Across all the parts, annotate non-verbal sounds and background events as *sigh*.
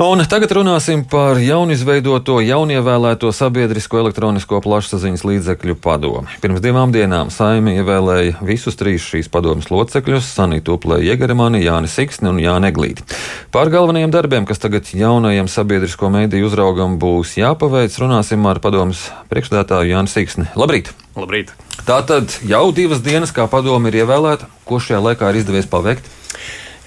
Un tagad runāsim par jaunizveidoto, jaunievēlēto sabiedrisko elektronisko plašsaziņas līdzekļu padomu. Pirms divām dienām saimi ievēlēja visus trīs šīs padomas locekļus - Sanītu Uplēju Jegermani, Jāni Siksni un Jāni Eglīti. Par galvenajiem darbiem, kas tagad jaunajam sabiedrisko mediju uzraugam būs jāpaveic, runāsim ar padomas priekšstādātāju Jāni Siksni. Labrīt! Labrīt! Tātad jau divas dienas, kā padoma ir ievēlēta, ko šajā laikā ir izdevies paveikt?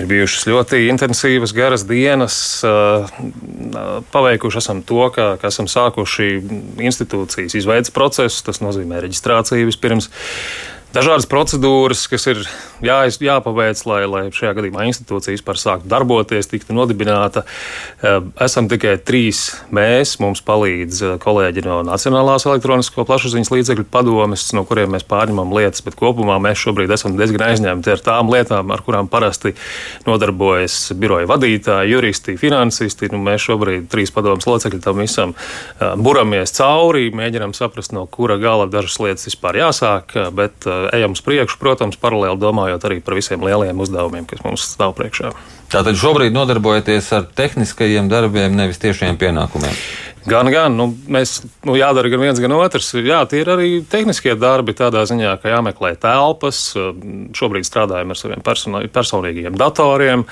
Ir bijušas ļoti intensīvas, garas dienas. Paveikuši esam to, ka, ka esam sākuši institūcijas izveidas procesu. Tas nozīmē reģistrāciju vispirms dažādas procedūras, kas ir jā, jāpaveic, lai, lai šajā gadījumā institūcija vispār sāktu darboties, tiktu nodibināta. Eh, esam tikai trīs mēs, mums palīdz eh, kolēģi no Nacionālās elektronisko plašsaziņas līdzekļu padomes, no kuriem mēs pārņemam lietas, bet kopumā mēs šobrīd esam diezgan aizņemti ar tām lietām, ar kurām parasti nodarbojas biroja vadītāji, juristi, finansisti. Nu, mēs šobrīd trīs padomus locekļi tam visam eh, buramies cauri, mēģinām saprast, no kura gala dažas lietas vispār jāsāk, bet ejam uz priekšu, protams, paralēli domājot arī par visiem lielajiem uzdevumiem, kas mums stāv priekšā. Tātad šobrīd nodarbojaties ar tehniskajiem darbiem, nevis tiešiem pienākumiem. Gan, gan. Nu, mēs nu, jādara gan viens, gan otrs. Jā, tie ir arī tehniskie darbi, tādā ziņā, ka jāmeklē telpas. Šobrīd strādājam ar saviem personīgiem datoriem,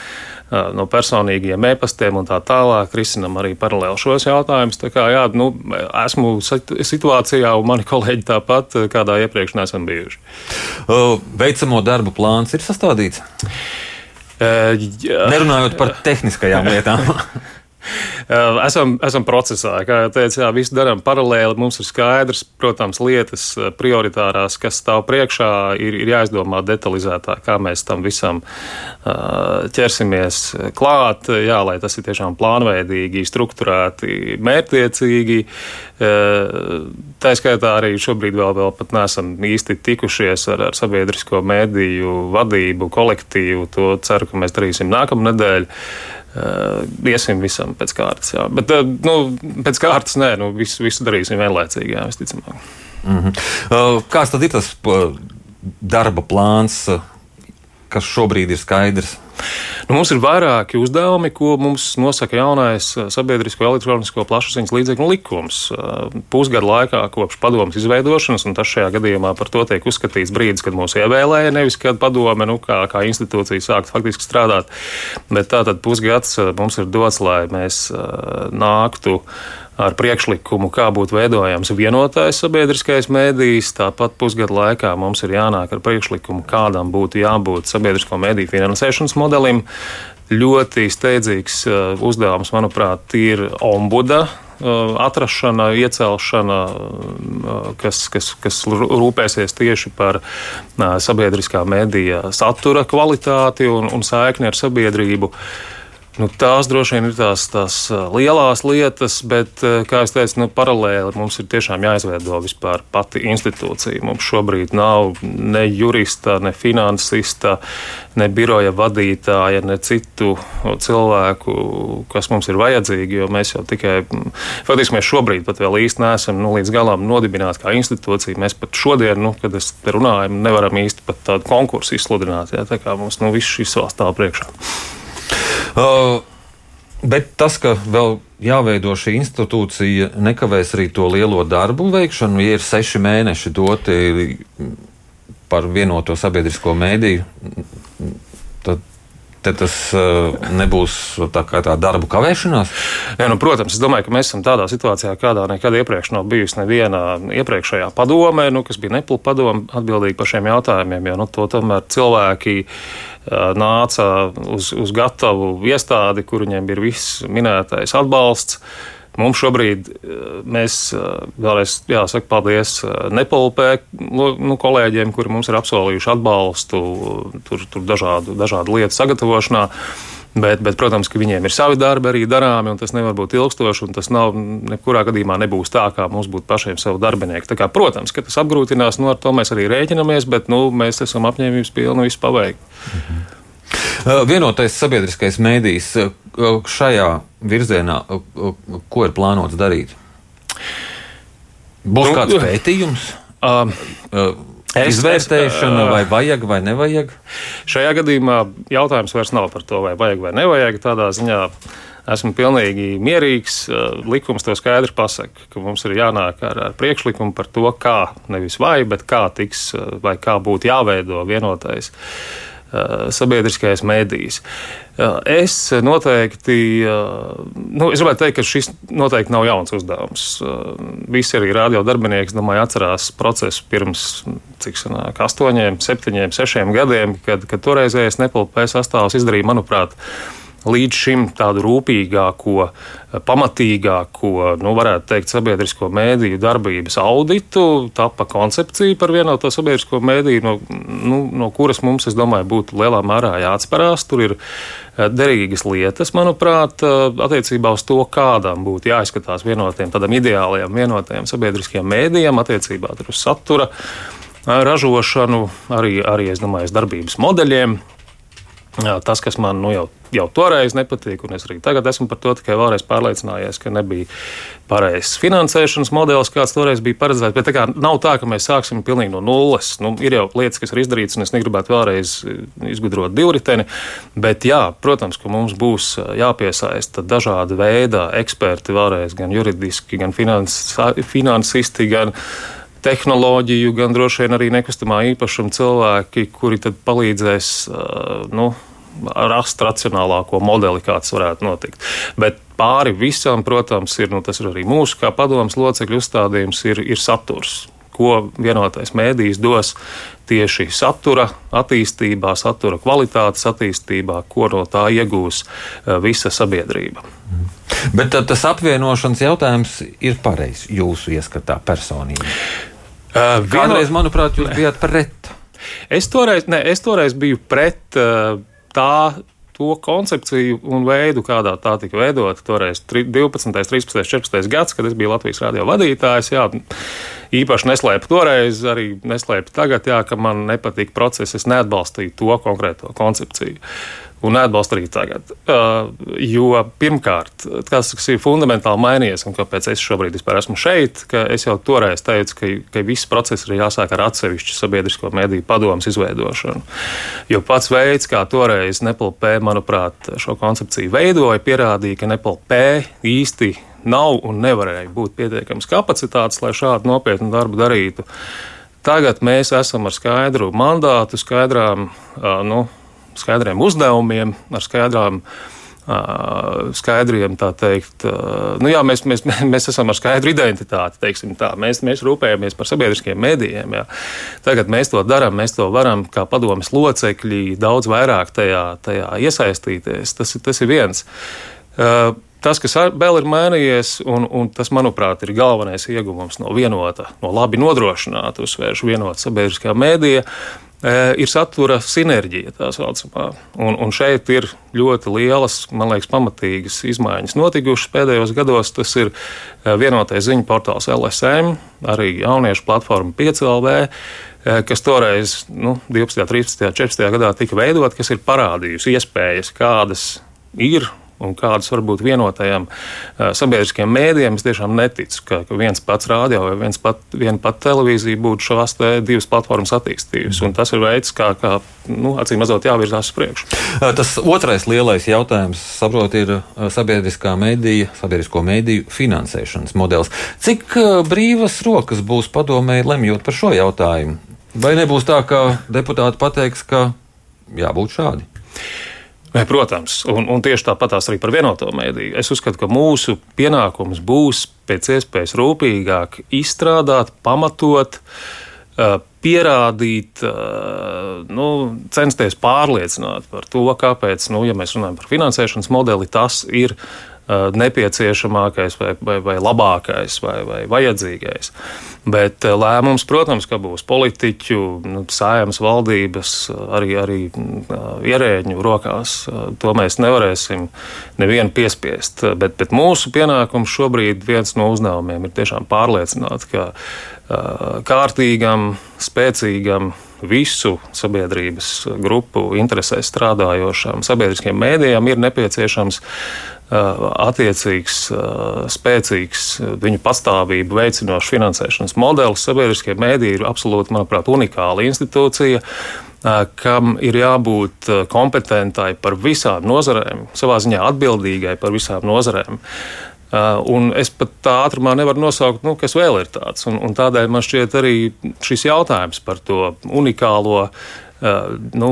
no personīgiem e-pastiem un tā tālāk. Risinam arī paralēli šos jautājumus. Tā kā, jā, nu, esmu situācijā, un mani *laughs* kolēģi tāpat, kādā iepriekš neesam bijuši. Veicamo darbu plāns ir sastādīts. Uh, Nerunājot par tehniskajām lietām. *laughs* Esam, esam procesā, kā jau teicu, jā, visu darām paralēli. Mums ir skaidrs, protams, lietas prioritārās, kas stāv priekšā, ir, ir jāizdomā detalizētāk, kā mēs tam visam ķersimies klāt, jā, lai tas ir tiešām plānveidīgi, strukturēti, mērķtiecīgi. Tā skaitā arī šobrīd vēl, vēl pat neesam īsti tikušies ar, ar sabiedrisko mēdīju vadību, kolektīvu. To ceru, ka mēs darīsim. Uh, iesim visam pēc kārtas. Jā. Bet nu, pēc kārtas nē, nu, visu, visu darīsim vienlaicīgi, jā, visticamāk. Mm -hmm. kāds tad ir tas darba plāns, kas šobrīd ir skaidrs? Nu, mums ir vairāki uzdevumi, ko mums nosaka jaunais eh, sabiedrisko elektronisko plašsaziņas līdzekļu likums. Eh, pusgada laikā kopš padomus izveidošanas, un tas šajā gadījumā par to tiek uzskatīts brīdis, kad mūs ievēlēja, nevis kad padome nu, kā, kā institūcija sāktu faktiski strādāt. Bet tātad pusgads eh, mums ir dots, lai mēs nāktu ar priekšlikumu, kā būtu veidojams vienotais sabiedriskais mēdījis. Tāpat pusgadu laikā mums ir jānāk ar priekšlikumu, kādam būtu jābūt sabiedrisko mēdīju finansēšanas modelim. Ļoti steidzīgs uh, uzdevums, manuprāt, ir ombuda uh, atrašana, iecelšana, uh, kas, kas, kas rūpēsies tieši par sabiedriskā mēdīja satura kvalitāti un, un saikni ar sabiedrību. Nu, tās droši vien ir tās, tās lielās lietas, bet, kā jau teicu, nu, paralēli mums ir tiešām jāizveido vispār pati institūcija. Mums šobrīd nav ne jurista, ne finansista, ne biroja vadītāja, ne citu cilvēku, kas mums ir vajadzīgi. Jo mēs jau tikai, faktiski mēs šobrīd pat vēl īsti neesam nu, līdz galam nodibināti kā institūcija. Mēs pat šodien, nu, kad es te runāju, nevaram īsti pat tādu konkursu izsludināt. Ja? Tā kā mums nu, viss šis vēl stāv priekšā. Uh, bet tas, ka vēl jāveido šī institūcija, nekavēs arī to lielo darbu veikšanu. Ja ir seši mēneši doti par vienoto sabiedrisko mēdīju, te tas uh, nebūs tā kā tā darbu kavēšanās? Jā, nu, protams, es domāju, ka mēs esam tādā situācijā, kādā nekad iepriekš nav bijusi neviena iepriekšējā padomē, nu, kas bija nepilna padoma atbildīga par šiem jautājumiem. Jo nu, to tomēr cilvēki nāca uz, uz gatavu iestādi, kur viņiem ir viss minētais atbalsts. Mums šobrīd, mēs vēlreiz jāsaka paldies Nepalpē nu, kolēģiem, kuri mums ir apsolījuši atbalstu tur, tur dažādu, dažādu lietu sagatavošanā. Bet, bet, protams, ka viņiem ir savi darbi arī darāmi, un tas nevar būt ilgstoši. Tas nav nekurā gadījumā nebūs tā, kā mums būtu pašiem savu darbinieku. Kā, protams, ka tas apgrūtinās, nu, ar to mēs arī rēķinamies, bet nu, mēs esam apņēmības pilni visu paveikt. Mhm. Vienotais sabiedriskais mēdījis šajā virzienā, ko ir plānots darīt? Būs nu, kāds pētījums? Um, Izvērtēšana, vai vajag vai nevajag? Šajā gadījumā jautājums vairs nav par to, vai vajag vai nevajag. Tādā ziņā esmu pilnīgi mierīgs. Likums to skaidri pasaka, ka mums ir jānāk ar, ar priekšlikumu par to, kā nevis vai, bet kā tiks vai kā būtu jāveido vienotais sabiedriskais mēdījis. Es noteikti, nu, es gribētu teikt, ka šis noteikti nav jauns uzdevums. Visi arī radio darbinieki, domāju, atcerās procesu pirms, cik sanāk, astoņiem, septiņiem, sešiem gadiem, kad, kad toreizējais nepilnpējas sastāvs izdarīja, manuprāt, līdz šim tādu rūpīgāko, pamatīgāko, nu, varētu teikt, sabiedrisko mēdīju darbības auditu, tapa koncepcija par vienoto sabiedrisko mēdīju, no, nu, no kuras mums, es domāju, būtu lielā mērā jāatcerās. Tur ir eh, derīgas lietas, manuprāt, eh, attiecībā uz to, kādam būtu jāizskatās vienotiem, tādam ideālajam vienotajam sabiedriskajam mēdījam, attiecībā uz satura eh, ražošanu, arī, arī es domāju, darbības modeļiem. Tas, kas man nu, jau, jau toreiz nepatīk, un es arī tagad esmu par to tikai vēlreiz pārliecinājies, ka nebija pareizs finansēšanas modelis, kāds toreiz bija paredzēts. Bet tā nav tā, ka mēs sāksim pilnīgi no nulles. Nu, ir jau lietas, kas ir izdarītas, un es negribētu vēlreiz izgudrot divriteni. Bet, jā, protams, ka mums būs jāpiesaista dažādi veidi eksperti, vēlreiz gan juridiski, gan finans, finansisti, gan tehnoloģiju, gan droši vien arī nekustamā īpašuma cilvēki, kuri palīdzēs nu, rast racionālāko modeli, kāds varētu notikt. Bet pāri visam, protams, ir, nu, tas ir arī mūsu kā padomus locekļu uzstādījums, ir, ir saturs. Ko vienotais mēdījis dos tieši satura attīstībā, satura kvalitātes attīstībā, ko no tā iegūs visa sabiedrība. Mm. Bet tas apvienošanas jautājums ir pareizs jūsu ieskatā personīgi. Uh, Kādreiz, manuprāt, jūs bijāt pret. Es toreiz, ne, es toreiz biju pret uh, tā to koncepciju un veidu, kādā tā tika veidota. Toreiz 12, 13, 14 gads, kad es biju Latvijas radio vadītājs. Jā, īpaši neslēpu toreiz, arī neslēpu tagad, jā, ka man nepatīk process. Es neatbalstīju to konkrēto koncepciju. Uh, un neatbalsta arī tagad. Uh, jo pirmkārt, tas, kas ir fundamentāli mainījies, un kāpēc es šobrīd esmu šeit, ka es jau toreiz teicu, ka, ka viss process ir jāsāk ar atsevišķu sabiedrisko mediju padomus izveidošanu. Jo pats veids, kā toreiz NPLP, manuprāt, šo koncepciju veidoja, pierādīja, ka NPLP īsti nav un nevarēja būt pietiekams kapacitātes, lai šādu nopietnu darbu darītu. Tagad mēs esam ar skaidru mandātu, skaidrām, uh, nu, skaidriem uzdevumiem, ar skaidrām skaidriem, tā teikt, nu jā, mēs, mēs, *laughs* mēs esam ar skaidru identitāti. Mēs, mēs rūpējamies par sabiedriskiem mēdījiem. Jā. Tagad mēs to darām, mēs to varam kā padomas locekļi daudz vairāk tajā, tajā iesaistīties. Tas, tas ir viens. Tas, kas vēl ir mainījies, un, un tas, manuprāt, ir galvenais ieguvums no vienota, no labi nodrošināta, uzsvēršu vienota sabiedriskā mēdīja, ir satura sinerģija, tā saucamā. Un, un šeit ir ļoti lielas, man liekas, pamatīgas izmaiņas notikušas pēdējos gados. Tas ir vienotais ziņu portāls LSM, arī jauniešu platforma 5LV kas toreiz, nu, 12, 13, 14 gadā tika veidota, kas ir parādījusi iespējas, kādas ir un kādas var būt vienotajam uh, sabiedriskiem mēdījiem. Es tiešām neticu, ka, ka viens pats rādio vai viens pat, viena pat televīzija būtu šās divas platformas attīstījusi. Un tas ir veids, kā, kā nu, acīm redzot, jāvirzās uz priekšu. Tas otrais lielais jautājums, saprot, ir sabiedriskā mēdīja, sabiedrisko mēdīju finansēšanas modelis. Cik brīvas rokas būs padomēji lemjot par šo jautājumu? Vai nebūs tā, ka deputāti pateiks, ka jābūt šādi? Protams, un, un tieši tāpatās arī par vienoto mēdīju. Es uzskatu, ka mūsu pienākums būs pēc iespējas rūpīgāk izstrādāt, pamatot, pierādīt, nu, censties pārliecināt par to, kāpēc, nu, ja mēs runājam par finansēšanas modeli, tas ir nepieciešamākais vai, vai, vai labākais vai, vai vajadzīgais. Bet lēmums, protams, ka būs politiķu, nu, sājams valdības, arī, arī ierēģņu rokās. To mēs nevarēsim nevienu piespiest. Bet, bet mūsu pienākums šobrīd viens no uzdevumiem ir tiešām pārliecināt, ka kārtīgam, spēcīgam, visu sabiedrības grupu interesēs strādājošām sabiedriskiem mēdījiem ir nepieciešams attiecīgs, spēcīgs viņu pastāvību veicinošs finansēšanas modelis. Sabiedriskie mēdīji ir absolūti, manuprāt, unikāla institūcija. kam ir jābūt kompetentai par visām nozarēm, savā ziņā atbildīgai par visām nozarēm. Un es pat tā ātrumā nevaru nosaukt, nu, kas vēl ir tāds. Un, un tādēļ man šķiet arī šis jautājums par to unikālo, nu,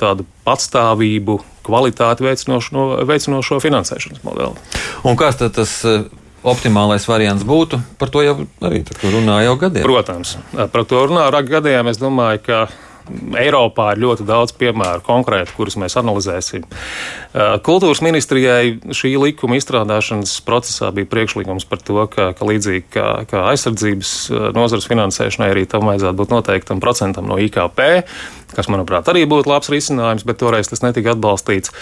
tādu patstāvību, kvalitāti veicinošo, veicinošo finansēšanas modeli. Un kāds tad tas optimālais variants būtu. Par to jau arī runā jau gadiem. Protams, par to runā ar gadiem. Es domāju, ka Eiropā ir ļoti daudz piemēru konkrēti, kurus mēs analizēsim. Kultūras ministrijai šī likuma izstrādāšanas procesā bija priekšlikums par to, ka, ka līdzīgi kā, kā aizsardzības nozares finansēšanai, arī tam vajadzētu būt noteiktam procentam no IKP, kas, manuprāt, arī būtu labs risinājums, bet toreiz tas netika atbalstīts.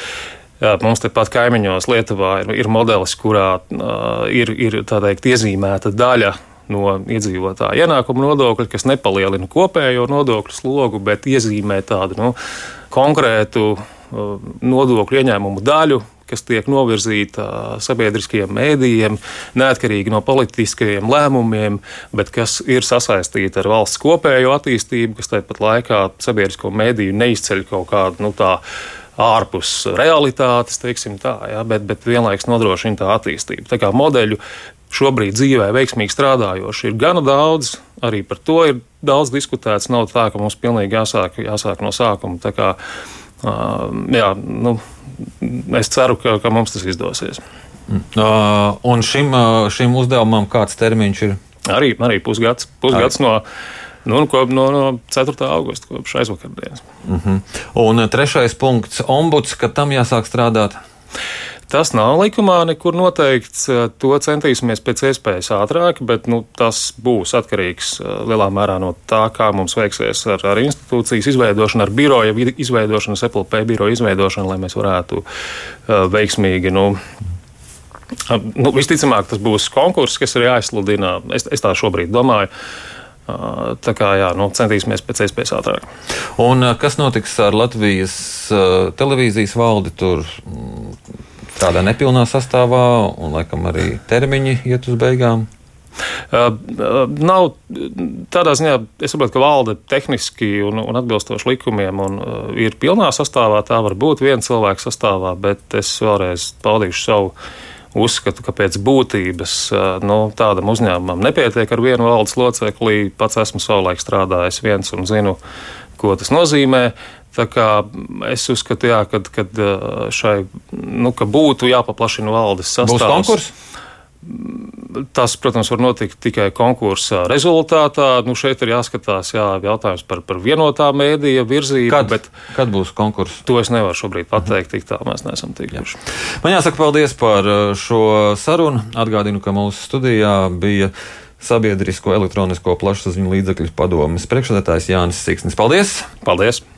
Jā, mums tepat kaimiņos Lietuvā ir, ir modelis, kurā uh, ir, ir teikt, iezīmēta daļa no iedzīvotāja ienākuma nodokļa, kas nepalielina kopējo nodokļu slogu, bet iezīmē tādu nu, konkrētu uh, nodokļu ieņēmumu daļu, kas tiek novirzīta sabiedriskajiem mēdījiem, neatkarīgi no politiskajiem lēmumiem, bet kas ir sasaistīta ar valsts kopējo attīstību, kas tāpat laikā sabiedrisko mēdīju neizceļ kaut kādu nu, tādu ārpus realitātes, tā, ja, bet, bet vienlaikus nodrošina tā attīstību. Tā kā modeļu šobrīd dzīvē veiksmīgi strādājoši ir gana daudz, arī par to ir daudz diskutēts. Nav tā, ka mums pilnīgi jāsāk, jāsāk no sākuma. Tā kā, uh, jā, nu, es ceru, ka, ka mums tas izdosies. Uh, un šim, šim uzdevumam kāds termiņš ir? Arī, arī pusgads, pusgads arī. no Nu, no, no, no 4. augusta, kopš aizvakardienas. Uh mhm. -huh. Un trešais punkts - ombuds, kad tam jāsāk strādāt. Tas nav likumā nekur noteikts. To centīsimies pēc iespējas ātrāk, bet nu, tas būs atkarīgs lielā mērā no tā, kā mums veiksies ar, ar institūcijas izveidošanu, ar biroja izveidošanu, SPLP biroja izveidošanu, lai mēs varētu uh, veiksmīgi. Nu, Nu, visticamāk, tas būs konkurss, kas ir jāizsludina. Es, es tā šobrīd domāju. Tā kā jā, nu, centīsimies pēc iespējas ātrāk. Un kas notiks ar Latvijas televīzijas valdi? Tur tādā nepilnā sastāvā, un laikam arī termiņi iet uz beigām. Uh, nav tādā ziņā, es saprotu, ka valde tehniski un, un atbilstoši likumiem un, uh, ir pilnā sastāvā. Tā var būt viena cilvēka sastāvā, bet es vēlreiz paudīšu savu uzskatu, ka pēc būtības nu, tādam uzņēmumam nepietiek ar vienu valdes locekli. Pats esmu savulaik strādājis viens un zinu, ko tas nozīmē. Es uzskatu, ka šai nu, ka būtu jāpaplašina valdes sastāvs. Būs konkurss? Tas, protams, var notikt tikai konkursa rezultātā. Nu, šeit ir jāskatās jā, jautājums par, par vienotā mēdīja virzību. Kad, bet, kad būs konkurss? To es nevaru šobrīd pateikt, tik tālu mēs neesam tikuši. Man jāsaka paldies par šo sarunu. Atgādinu, ka mūsu studijā bija Sabiedrisko elektronisko plašsaziņu līdzekļu padomes priekšsēdētājs Jānis Siksnis. Paldies! Paldies!